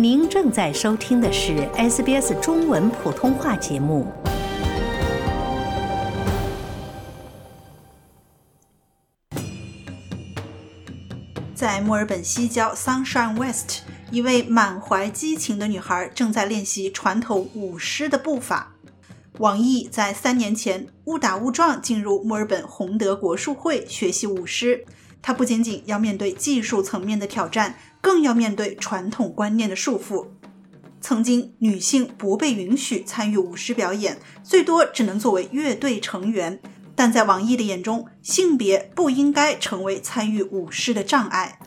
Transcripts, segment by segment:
您正在收听的是 SBS 中文普通话节目。在墨尔本西郊 Sunshine West，一位满怀激情的女孩正在练习传统舞狮的步伐。王毅在三年前误打误撞进入墨尔本洪德国术会学习舞狮。他不仅仅要面对技术层面的挑战，更要面对传统观念的束缚。曾经，女性不被允许参与舞狮表演，最多只能作为乐队成员。但在王毅的眼中，性别不应该成为参与舞狮的障碍。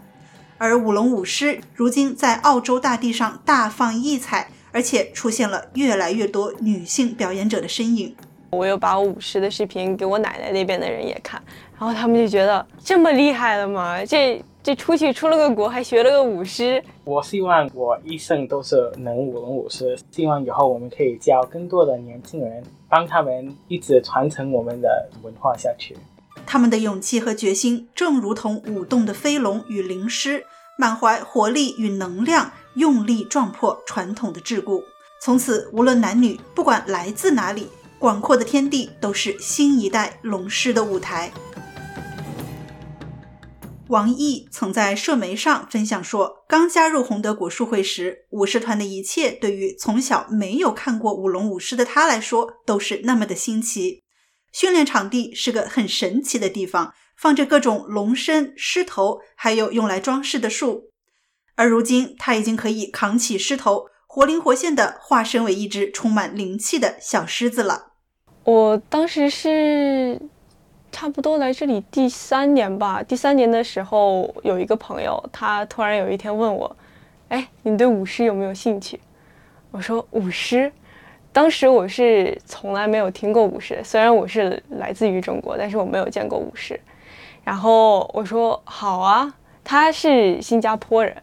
而舞龙舞狮如今在澳洲大地上大放异彩，而且出现了越来越多女性表演者的身影。我又把我舞狮的视频给我奶奶那边的人也看，然后他们就觉得这么厉害了吗？这这出去出了个国，还学了个舞狮。我希望我一生都是能舞龙舞狮，希望以后我们可以教更多的年轻人，帮他们一直传承我们的文化下去。他们的勇气和决心，正如同舞动的飞龙与灵狮，满怀活力与能量，用力撞破传统的桎梏。从此，无论男女，不管来自哪里。广阔的天地都是新一代龙狮的舞台。王毅曾在社媒上分享说，刚加入洪德国术会时，舞狮团的一切对于从小没有看过舞龙舞狮的他来说都是那么的新奇。训练场地是个很神奇的地方，放着各种龙身、狮头，还有用来装饰的树。而如今，他已经可以扛起狮头，活灵活现地化身为一只充满灵气的小狮子了。我当时是差不多来这里第三年吧。第三年的时候，有一个朋友，他突然有一天问我：“哎，你对舞狮有没有兴趣？”我说：“舞狮。”当时我是从来没有听过舞狮，虽然我是来自于中国，但是我没有见过舞狮。然后我说：“好啊。”他是新加坡人，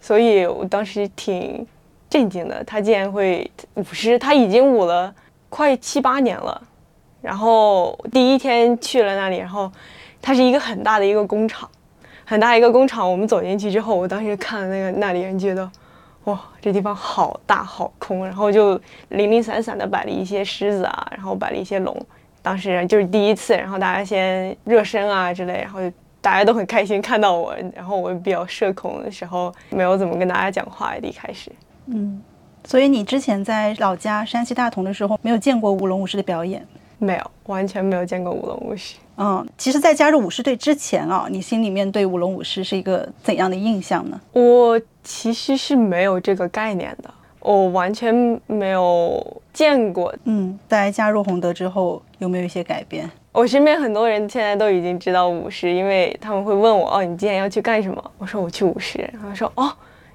所以我当时挺震惊的。他竟然会舞狮，他已经舞了。快七八年了，然后第一天去了那里，然后它是一个很大的一个工厂，很大一个工厂。我们走进去之后，我当时看了那个那里人，觉得哇，这地方好大好空，然后就零零散散的摆了一些狮子啊，然后摆了一些龙。当时就是第一次，然后大家先热身啊之类，然后大家都很开心看到我，然后我比较社恐的时候，没有怎么跟大家讲话，一开始，嗯。所以你之前在老家山西大同的时候，没有见过舞龙舞狮的表演？没有，完全没有见过舞龙舞狮。嗯，其实，在加入舞狮队之前啊，你心里面对舞龙舞狮是一个怎样的印象呢？我其实是没有这个概念的，我完全没有见过。嗯，在加入洪德之后，有没有一些改变？我身边很多人现在都已经知道舞狮，因为他们会问我：“哦，你今天要去干什么？”我说：“我去舞狮。”他们说：“哦。”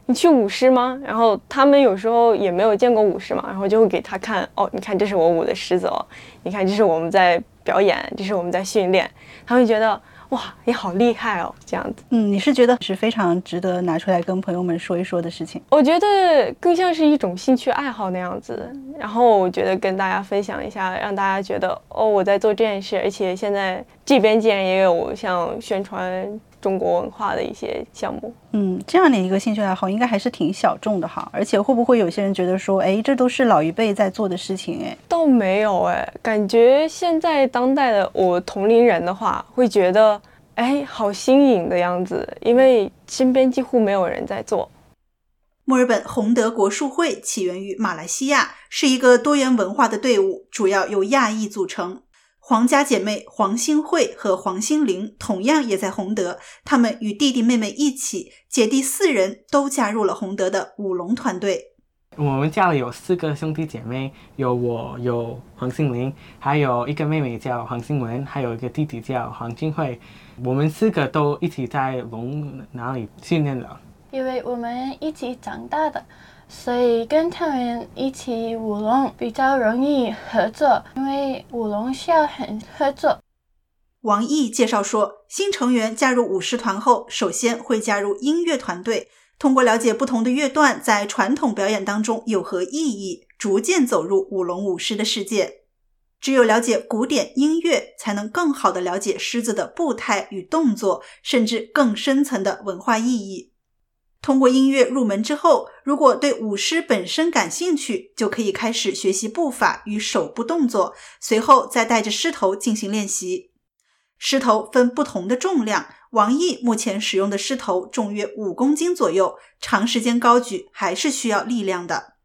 你去舞狮吗？然后他们有时候也没有见过舞狮嘛，然后就会给他看哦，你看这是我舞的狮子哦，你看这是我们在表演，这是我们在训练，他会觉得哇，你好厉害哦，这样子。嗯，你是觉得是非常值得拿出来跟朋友们说一说的事情？我觉得更像是一种兴趣爱好那样子，然后我觉得跟大家分享一下，让大家觉得哦，我在做这件事，而且现在这边竟然也有像宣传。中国文化的一些项目，嗯，这样的一个兴趣爱好应该还是挺小众的哈。而且会不会有些人觉得说，哎，这都是老一辈在做的事情？哎，倒没有哎，感觉现在当代的我同龄人的话，会觉得，哎，好新颖的样子，因为身边几乎没有人在做。墨尔本洪德国术会起源于马来西亚，是一个多元文化的队伍，主要由亚裔组成。皇家姐妹黄新慧和黄新玲同样也在洪德，她们与弟弟妹妹一起，姐弟四人都加入了洪德的舞龙团队。我们家里有四个兄弟姐妹，有我，有黄新玲，还有一个妹妹叫黄新文，还有一个弟弟叫黄金慧。我们四个都一起在龙哪里训练了？因为我们一起长大的。所以跟他们一起舞龙比较容易合作，因为舞龙需要很合作。王毅介绍说，新成员加入舞狮团后，首先会加入音乐团队，通过了解不同的乐段在传统表演当中有何意义，逐渐走入舞龙舞狮的世界。只有了解古典音乐，才能更好的了解狮子的步态与动作，甚至更深层的文化意义。通过音乐入门之后，如果对舞狮本身感兴趣，就可以开始学习步伐与手部动作，随后再带着狮头进行练习。狮头分不同的重量，王毅目前使用的狮头重约五公斤左右，长时间高举还是需要力量的。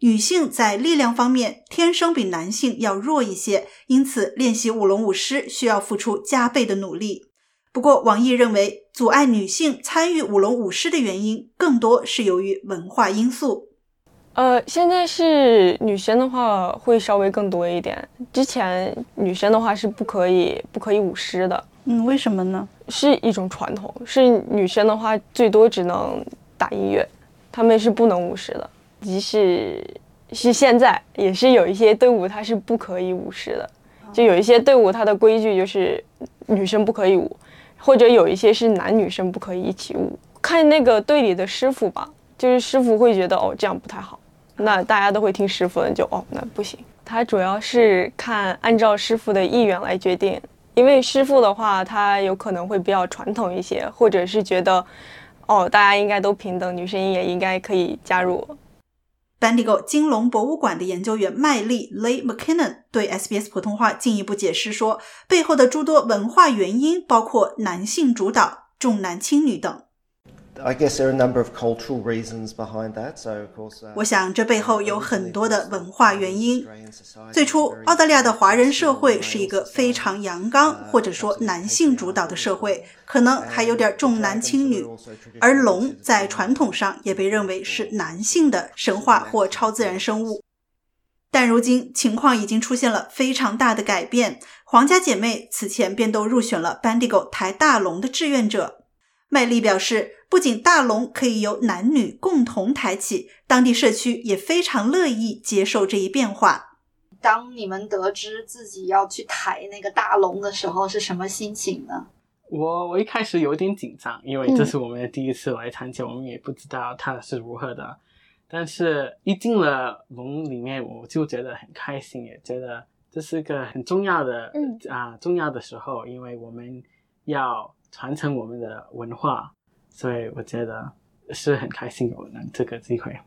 女性在力量方面天生比男性要弱一些，因此练习舞龙舞狮需要付出加倍的努力。不过，王毅认为，阻碍女性参与舞龙舞狮的原因，更多是由于文化因素。呃，现在是女生的话会稍微更多一点，之前女生的话是不可以不可以舞狮的。嗯，为什么呢？是一种传统，是女生的话最多只能打音乐，她们是不能舞狮的。即使是现在，也是有一些队伍它是不可以舞狮的，就有一些队伍它的规矩就是女生不可以舞。或者有一些是男女生不可以一起舞，看那个队里的师傅吧，就是师傅会觉得哦这样不太好，那大家都会听师傅的，就哦那不行。他主要是看按照师傅的意愿来决定，因为师傅的话他有可能会比较传统一些，或者是觉得哦大家应该都平等，女生也应该可以加入。Bendigo 金龙博物馆的研究员麦丽 （Lay McKinnon） 对 SBS 普通话进一步解释说，背后的诸多文化原因包括男性主导、重男轻女等。I guess there are a number of cultural reasons behind that. So of course, 我想这背后有很多的文化原因。最初，澳大利亚的华人社会是一个非常阳刚或者说男性主导的社会，可能还有点重男轻女。而龙在传统上也被认为是男性的神话或超自然生物。但如今情况已经出现了非常大的改变。皇家姐妹此前便都入选了 Bendigo 抬大龙的志愿者。麦丽表示。不仅大龙可以由男女共同抬起，当地社区也非常乐意接受这一变化。当你们得知自己要去抬那个大龙的时候，是什么心情呢？我我一开始有点紧张，因为这是我们的第一次来参加，我们也不知道它是如何的。但是，一进了龙里面，我就觉得很开心，也觉得这是个很重要的啊重要的时候，因为我们要传承我们的文化。所以我觉得是很开心有能这个机会，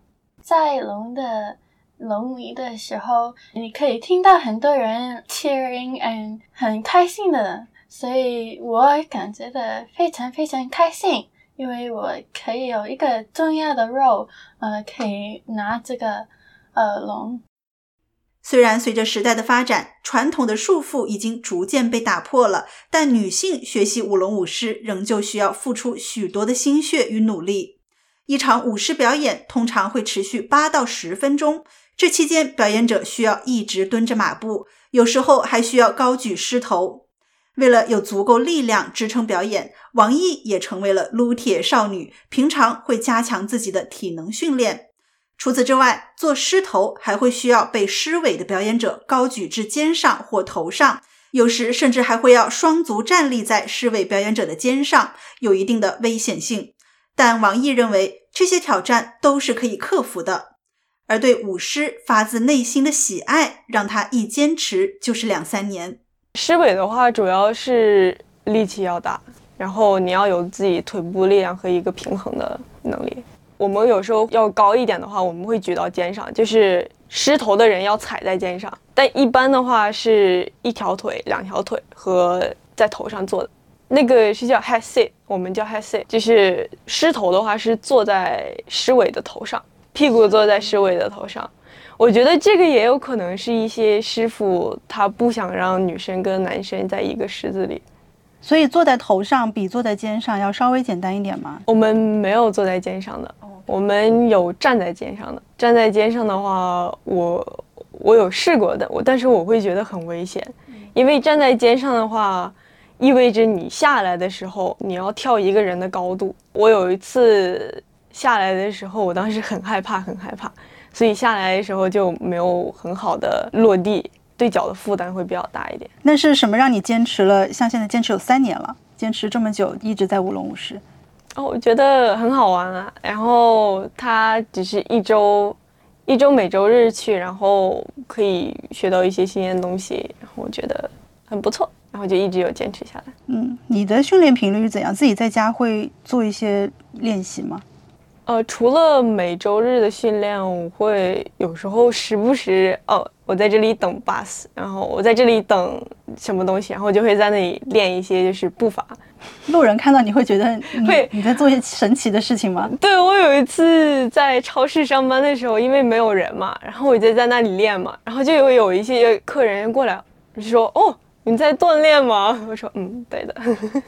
在龙的龙里的时候，你可以听到很多人 cheering and 很开心的，所以我感觉的非常非常开心，因为我可以有一个重要的 role，呃，可以拿这个呃龙。虽然随着时代的发展，传统的束缚已经逐渐被打破了，但女性学习舞龙舞狮仍旧需要付出许多的心血与努力。一场舞狮表演通常会持续八到十分钟，这期间表演者需要一直蹲着马步，有时候还需要高举狮头。为了有足够力量支撑表演，王毅也成为了撸铁少女，平常会加强自己的体能训练。除此之外，做狮头还会需要被狮尾的表演者高举至肩上或头上，有时甚至还会要双足站立在狮尾表演者的肩上，有一定的危险性。但王毅认为这些挑战都是可以克服的，而对舞狮发自内心的喜爱，让他一坚持就是两三年。狮尾的话，主要是力气要大，然后你要有自己腿部力量和一个平衡的能力。我们有时候要高一点的话，我们会举到肩上，就是狮头的人要踩在肩上。但一般的话是一条腿、两条腿和在头上坐的，那个是叫 head sit，我们叫 head sit，就是狮头的话是坐在狮尾的头上，屁股坐在狮尾的头上。我觉得这个也有可能是一些师傅他不想让女生跟男生在一个狮子里。所以坐在头上比坐在肩上要稍微简单一点吗？我们没有坐在肩上的，我们有站在肩上的。站在肩上的话，我我有试过的，我但是我会觉得很危险，因为站在肩上的话，意味着你下来的时候你要跳一个人的高度。我有一次下来的时候，我当时很害怕，很害怕，所以下来的时候就没有很好的落地。对脚的负担会比较大一点。那是什么让你坚持了？像现在坚持有三年了，坚持这么久，一直在舞龙舞狮。哦，我觉得很好玩啊。然后它只是一周，一周每周日去，然后可以学到一些新鲜的东西，然后我觉得很不错，然后就一直有坚持下来。嗯，你的训练频率是怎样？自己在家会做一些练习吗？呃，除了每周日的训练，我会有时候时不时哦，我在这里等 bus，然后我在这里等什么东西，然后就会在那里练一些就是步伐。路人看到你会觉得 会你在做一些神奇的事情吗？对我有一次在超市上班的时候，因为没有人嘛，然后我就在那里练嘛，然后就有有一些客人过来就说：“哦，你在锻炼吗？”我说：“嗯，对的。”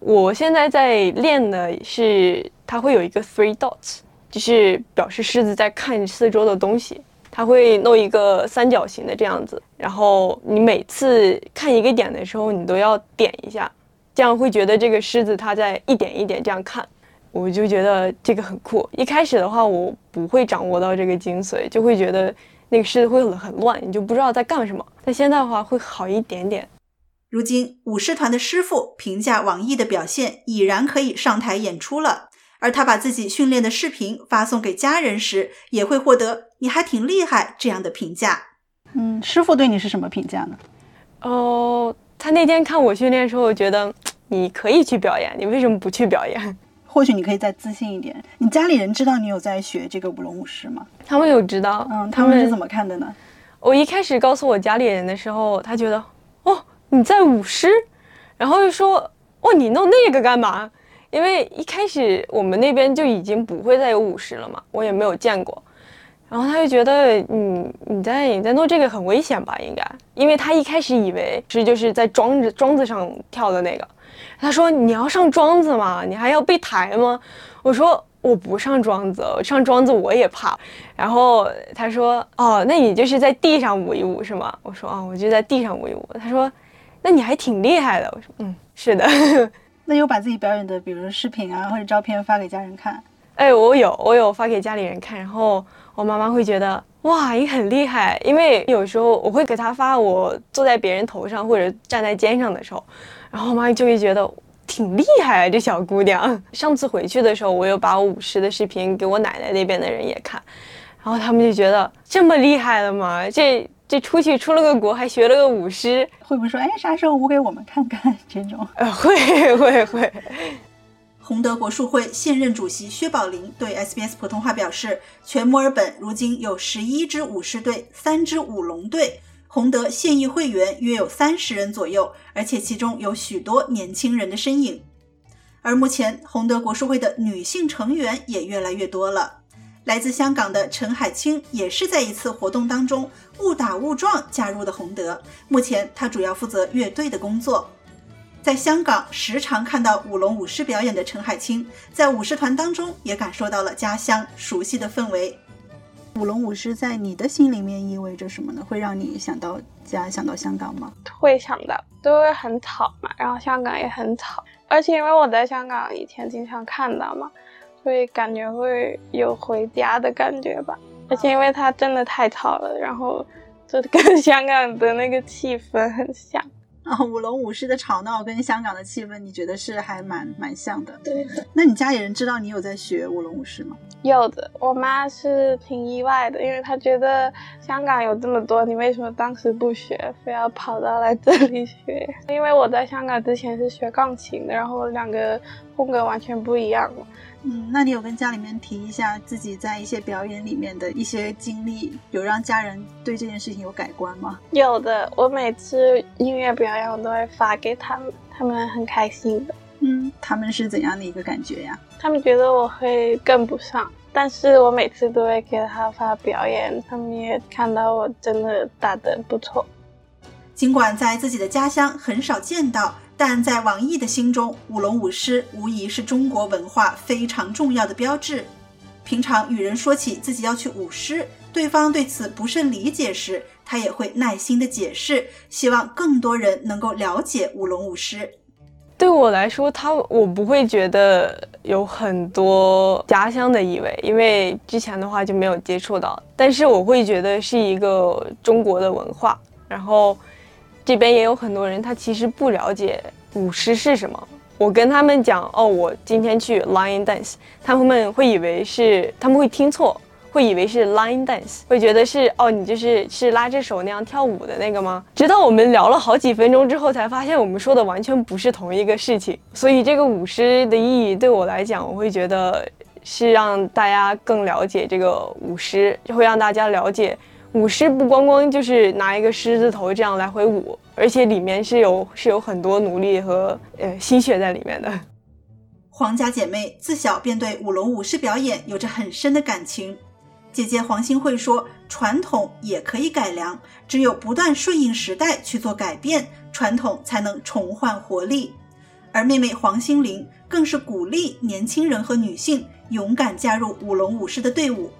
我现在在练的是，它会有一个 three dots，就是表示狮子在看四周的东西。它会弄一个三角形的这样子，然后你每次看一个点的时候，你都要点一下，这样会觉得这个狮子它在一点一点这样看。我就觉得这个很酷。一开始的话，我不会掌握到这个精髓，就会觉得那个狮子会很乱，你就不知道在干什么。但现在的话会好一点点。如今舞狮团的师傅评价网易的表现已然可以上台演出了，而他把自己训练的视频发送给家人时，也会获得“你还挺厉害”这样的评价。嗯，师傅对你是什么评价呢？哦，他那天看我训练的时候，觉得 你可以去表演，你为什么不去表演？或许你可以再自信一点。你家里人知道你有在学这个舞龙舞狮吗？他们有知道，嗯，他们是怎么看的呢？我一开始告诉我家里人的时候，他觉得哦。你在舞狮，然后又说哦，你弄那个干嘛？因为一开始我们那边就已经不会再有舞狮了嘛，我也没有见过。然后他就觉得你你在你在弄这个很危险吧？应该，因为他一开始以为是就是在桩子桩子上跳的那个。他说你要上桩子吗？你还要被抬吗？我说我不上桩子，我上桩子我也怕。然后他说哦，那你就是在地上舞一舞是吗？我说哦，我就在地上舞一舞。他说。那你还挺厉害的，我说，嗯，是的。那有把自己表演的，比如说视频啊或者照片发给家人看？哎，我有，我有发给家里人看，然后我妈妈会觉得，哇，你很厉害。因为有时候我会给她发我坐在别人头上或者站在肩上的时候，然后我妈就会觉得挺厉害，啊这小姑娘。上次回去的时候，我又把我舞狮的视频给我奶奶那边的人也看，然后他们就觉得这么厉害了吗？这。这出去出了个国，还学了个舞狮，会不会说，哎，啥时候舞给我们看看？这种，呃，会会会。洪德国术会现任主席薛宝林对 SBS 普通话表示，全墨尔本如今有十一支舞狮队，三支舞龙队，洪德现役会员约有三十人左右，而且其中有许多年轻人的身影。而目前，洪德国术会的女性成员也越来越多了。来自香港的陈海清也是在一次活动当中误打误撞加入的洪德。目前他主要负责乐队的工作。在香港时常看到舞龙舞狮表演的陈海清，在舞狮团当中也感受到了家乡熟悉的氛围。舞龙舞狮在你的心里面意味着什么呢？会让你想到家，想到香港吗？会想到，都会很吵嘛，然后香港也很吵，而且因为我在香港以前经常看到嘛。所以感觉会有回家的感觉吧，而且因为它真的太吵了，然后就跟 香港的那个气氛很像。啊，舞龙舞狮的吵闹跟香港的气氛，你觉得是还蛮蛮像的。对的。那你家里人知道你有在学舞龙舞狮吗？有的，我妈是挺意外的，因为她觉得香港有这么多，你为什么当时不学，非要跑到来这里学？因为我在香港之前是学钢琴的，然后两个风格完全不一样了。嗯，那你有跟家里面提一下自己在一些表演里面的一些经历，有让家人对这件事情有改观吗？有的，我每次音乐表演我都会发给他们，他们很开心的。嗯，他们是怎样的一个感觉呀？他们觉得我会跟不上，但是我每次都会给他发表演，他们也看到我真的打得不错。尽管在自己的家乡很少见到。但在王毅的心中，舞龙舞狮无疑是中国文化非常重要的标志。平常与人说起自己要去舞狮，对方对此不甚理解时，他也会耐心的解释，希望更多人能够了解舞龙舞狮。对我来说，他我不会觉得有很多家乡的意味，因为之前的话就没有接触到。但是我会觉得是一个中国的文化，然后。这边也有很多人，他其实不了解舞狮是什么。我跟他们讲，哦，我今天去 line dance，他们会以为是，他们会听错，会以为是 line dance，会觉得是，哦，你就是是拉着手那样跳舞的那个吗？直到我们聊了好几分钟之后，才发现我们说的完全不是同一个事情。所以这个舞狮的意义对我来讲，我会觉得是让大家更了解这个舞狮，会让大家了解舞狮不光光就是拿一个狮子头这样来回舞，而且里面是有是有很多努力和呃心血在里面的。黄家姐妹自小便对舞龙舞狮表演有着很深的感情。姐姐黄新慧说：“传统也可以改良，只有不断顺应时代去做改变，传统才能重焕活力。”而妹妹黄心玲更是鼓励年轻人和女性勇敢加入舞龙舞狮的队伍。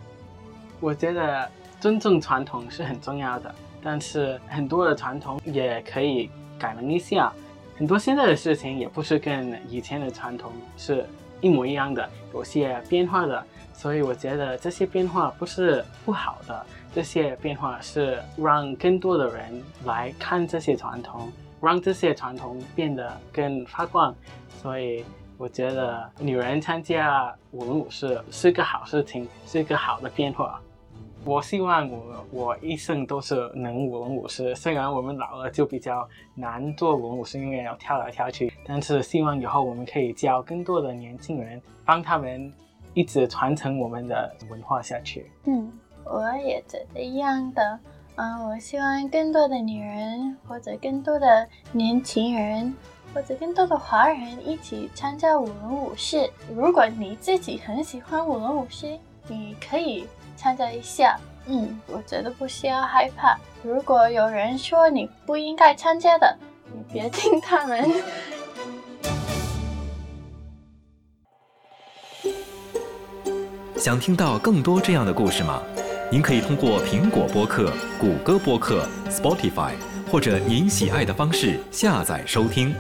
我觉得尊重传统是很重要的，但是很多的传统也可以改良一下。很多现在的事情也不是跟以前的传统是一模一样的，有些变化的。所以我觉得这些变化不是不好的，这些变化是让更多的人来看这些传统，让这些传统变得更发光。所以我觉得女人参加舞龙舞狮是个好事情，是一个好的变化。我希望我我一生都是能舞龙舞狮，虽然我们老了就比较难做舞龙舞狮，因为要跳来跳去，但是希望以后我们可以教更多的年轻人，帮他们。一直传承我们的文化下去。嗯，我也觉得一样的。嗯，我希望更多的女人，或者更多的年轻人，或者更多的华人一起参加舞龙舞狮。如果你自己很喜欢舞龙舞狮，你可以参加一下。嗯，我觉得不需要害怕。如果有人说你不应该参加的，你别听他们。想听到更多这样的故事吗？您可以通过苹果播客、谷歌播客、Spotify 或者您喜爱的方式下载收听。